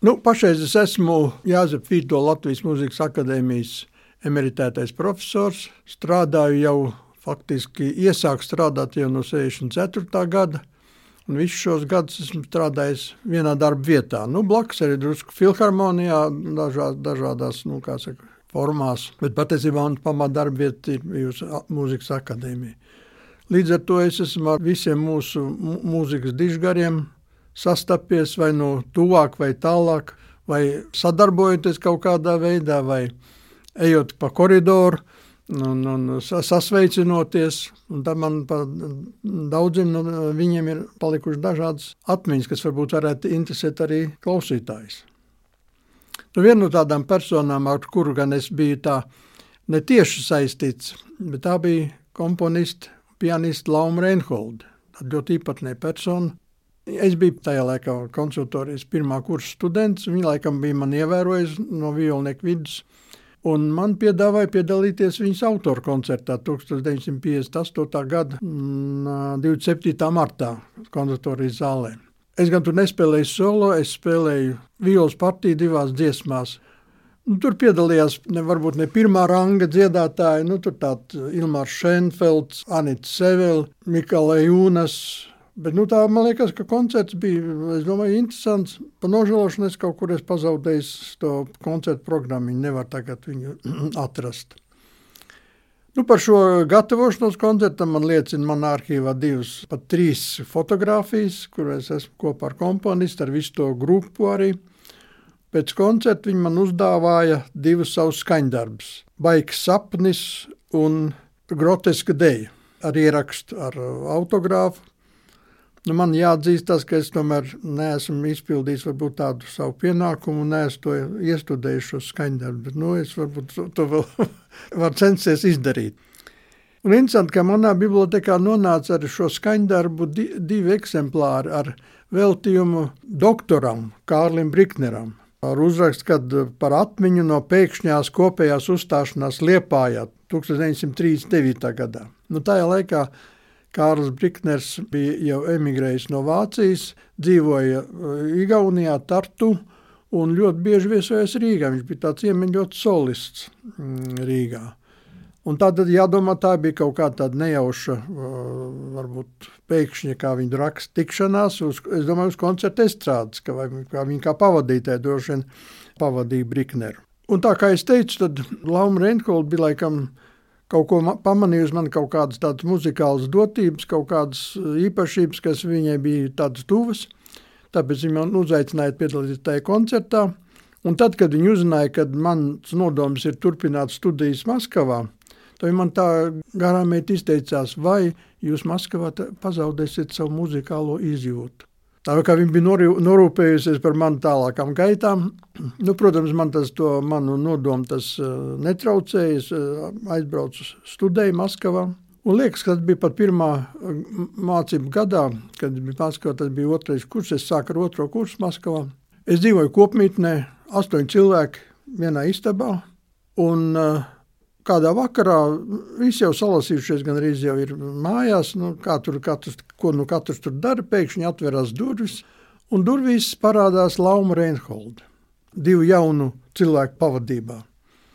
Nu, pašreiz es esmu Jāzep Vīto Latvijas Mūzikas akadēmijas emeritētais profesors. Strādāju jau faktiski iesāku strādāt jau no 64. gada. Un visus šos gadus esmu strādājis vienā darba vietā. Nu, blakus arī drusku filharmonijā, dažās, dažādās nu, saka, formās. Bet patiesībā man pamatā darba vieta ir bijusi mūzikas akadēmija. Līdz ar to es esmu ar visiem mūsu mūzikas dižgariem sastapies vai no tuvāk vai tālāk, vai sadarbojoties kaut kādā veidā, vai ejot pa koridoru un, un sasveicinoties. Un tad man par daudziem no viņiem ir palikušas dažādas atmiņas, kas varbūt varētu interesēt arī klausītājus. Nu, viena no tādām personām, ar kuru gan es biju tā netieši saistīts, bet tā bija komponiste, pianiste Lauma Reinholda. Ļoti īpatnē persona. Es biju tajā laikā konsultorijas pirmā kursa students. Viņa laikam bija man ievērojis no violnieku vidus. Un man piedāvāja piedalīties viņas autora koncertā 1958. gada 27. Mm, martā konservatorijas zālē. Es gan tur nespēlēju solo, es spēlēju violas partiju divās dziesmās. Nu, tur piedalījās ne, varbūt ne pirmā ranga dziedātāji, nu, tur tādi Ilmārs Šenfelds, Anita Sevela, Mikala Jūnas, Bet nu, tā man liekas, ka koncerts bija domāju, interesants. Pa nožēlošanu es kaut kur esmu pazaudējis to koncertu programmu. Viņi nevar tagad viņu atrast. Nu, par šo gatavošanos koncertam man liecina manā arhīvā divas, pat trīs fotogrāfijas, kuras esmu kopā ar komponistu, ar visu to grupu arī. Pēc koncerta viņi man uzdāvāja divus savus skaņdarbus - Baigs sapnis un groteska deja ar ierakstu ar autogrāfu. Nu, man jāatzīst, tas, ka es tomēr neesmu izpildījis varbūt, tādu savu pienākumu, neesmu to iestudējis šo skaņdarbu. Bet nu, es varbūt to, vēl varu censties izdarīt. Un interesanti, ka manā bibliotekā nonāca arī šo skaņdarbu di, divi eksemplāri ar veltījumu doktoram Kārlim Brikneram. Ar uzrakstu, kad par atmiņu no pēkšņās kopējās uzstāšanās Liepājā 1939. gadā. Nu, tajā laikā Kārls Brikners bija jau emigrējis no Vācijas, dzīvoja uh, Igaunijā, Tartu un ļoti bieži viesojas Rīgā. Viņš bija tāds iemiņots solists mm, Rīgā. Un tad jādomā, tā bija kaut kāda nejauša, uh, varbūt pēkšņa, kā viņa raksta, tikšanās uz, es domāju, uz koncerta estrādes, ka kā viņa kā pavadītāja droši vien pavadīja Brikneru. Un tā kā es teicu, tad Lauma Reinhold bija laikam kaut ko pamanījusi, man kaut kādas tādas muzikālas dotības, kaut kādas uh, īpašības, kas viņai bija tādas tuvas. Tāpēc viņa man uzaicināja piedalīties tajā koncertā. Un tad, kad viņi uzzināja, ka mans nodoms ir turpināt studijas Maskavā, tad viņi man tā garām izteicās, vai jūs Maskavā pazaudēsiet savu muzikālo izjūtu. Tā kā viņa bija norūpējusies par manu tālākām gaitām, nu, protams, man tas manu nodomu tas uh, netraucēja. Es uh, aizbraucu studēju Maskavā. Un liekas, ka tas bija pat pirmā uh, mācību gadā, kad bija Maskavā, tas bija otrais kurs. Es sāku ar otro kursu Maskavā. Es dzīvoju kopmītnē, astoņi cilvēki vienā istabā. Un, uh, kādā vakarā visi jau salasījušies, gan arī jau ir mājās, nu, kā tur katrs, ko nu katrs tur dara, pēkšņi atverās durvis, un durvīs parādās Lauma Reinholda, divu jaunu cilvēku pavadībā.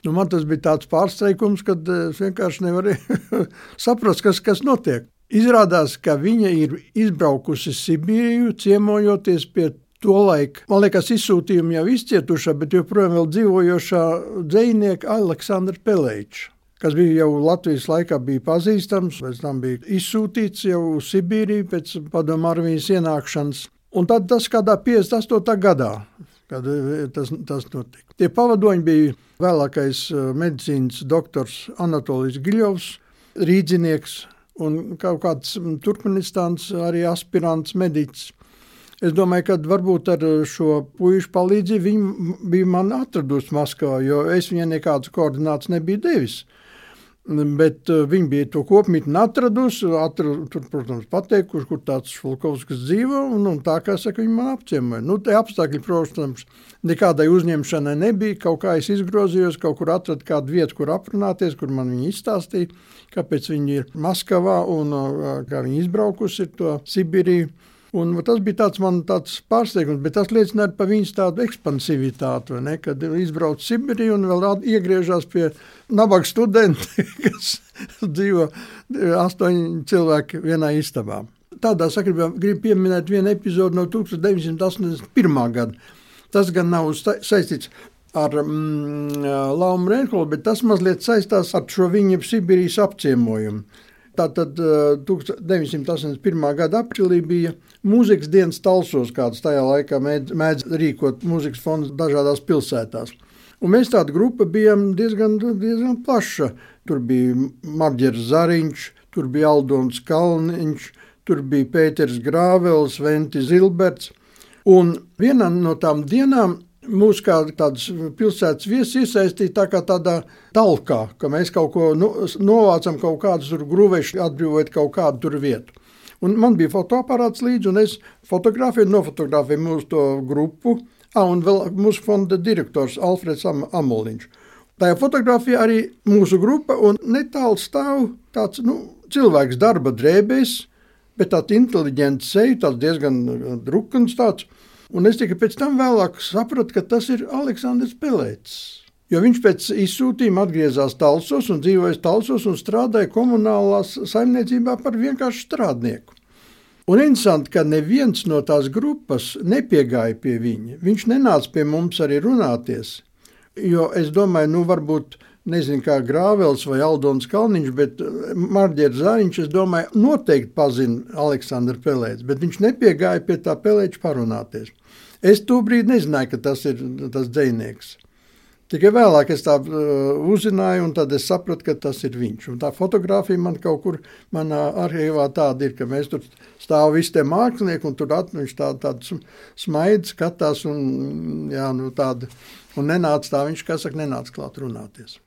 Nu, man tas bija tāds pārsteigums, ka eh, es vienkārši nevarēju saprast, kas, kas notiek. Izrādās, ka viņa ir izbraukusi Sibīriju, ciemojoties pie tolaik, man liekas, izsūtījumi jau izcietušā, bet joprojām dzīvojošā dzinieka Aleksandra Pelēča kas bija jau Latvijas laikā bija pazīstams, pēc tam bija izsūtīts jau uz Sibīriju pēc padomu armijas ienākšanas. Un tad tas kādā 58. gadā, kad e, tas, tas notika. Tie pavadoņi bija vēlākais e, medicīnas doktors Anatolijas Giļovs, rīdzinieks un kaut kāds Turkmenistāns arī aspirants mediķis. Es domāju, ka varbūt ar šo puišu palīdzību viņi bija man atradusi Maskavā, jo es viņai nekādas koordinācijas nebiju devis. Bet uh, viņi bija to kopmītni atradusi, atradu, tur, protams, pateikuši, kur tāds Šulkovskis dzīvo, un, un tā kā saka, viņi man apciemoja. Nu, te apstākļi, protams, nekādai uzņemšanai nebija, kaut kā es izgrozījos, kaut kur atradu kādu vietu, kur aprunāties, kur man viņi izstāstīja, kāpēc viņi ir Maskavā un uh, kā viņi izbraukusi to Sibiriju. Un tas bija tāds man tāds pārsteigums, bet tas liecina par viņas tādu ekspansivitāti, ne, kad izbrauc Sibīriju un vēl atgriežas pie nabaga studenta, kas dzīvo astoņi cilvēki vienā istabā. Tādā sakarībā gribu pieminēt vienu epizodi no 1981. gada. Tas gan nav saistīts ar mm, Laumu Rēnkolu, bet tas mazliet saistās ar šo viņa Sibīrijas apciemojumu. Tātad 1981. gada aprīlī bija mūzikas dienas talsos, kādas tajā laikā mēdz, mēdz rīkot mūzikas fondus dažādās pilsētās. Un mēs tāda grupa bijām diezgan, diezgan plaša. Tur bija Marģers Zariņš, tur bija Aldons Kalniņš, tur bija Pēters Grāvels, Venti Zilberts. Un vienā no tām dienām mūs kā tādas pilsētas viesis iesaistīja tā kā tādā talkā, ka mēs kaut ko nu, novācam, kaut kādus tur grūvešus, atbrīvojot kaut kādu tur vietu. Un man bija fotoaparāts līdzi, un es fotografēju, nofotografēju mūsu to grupu, ah, un vēl mūsu fonda direktors Alfreds Am Amoliņš. Tajā fotografijā arī mūsu grupa, un netālu stāv tāds nu, cilvēks darba drēbēs, bet tāds inteliģents seja, tāds diezgan drukns tāds, Un es tikai pēc tam vēlāk sapratu, ka tas ir Aleksandrs Pelēts. Jo viņš pēc izsūtījuma atgriezās Talsos un dzīvoja Talsos un strādāja komunālās saimniecībā par vienkāršu strādnieku. Un interesanti, ka neviens no tās grupas nepiegāja pie viņa. Viņš nenāca pie mums arī runāties. Jo es domāju, nu, varbūt nezinu, kā Grāvels vai Aldons Kalniņš, bet Marģers Zariņš, es domāju, noteikti pazina Aleksandru Pelēci, bet viņš nepiegāja pie tā Pelēča parunāties. Es to brīdi nezināju, ka tas ir tas dzinieks. Tikai vēlāk es tā uh, uzzināju, un tad es sapratu, ka tas ir viņš. Un tā fotografija man kaut kur manā arhīvā tāda ir, ka mēs tur stāvam visi tie mākslinieki, un tur at, viņš tā, tāds smaids, skatās, un, jā, nu, tāda, un nenāca tā, viņš, kā saka, nenāca klāt runāties.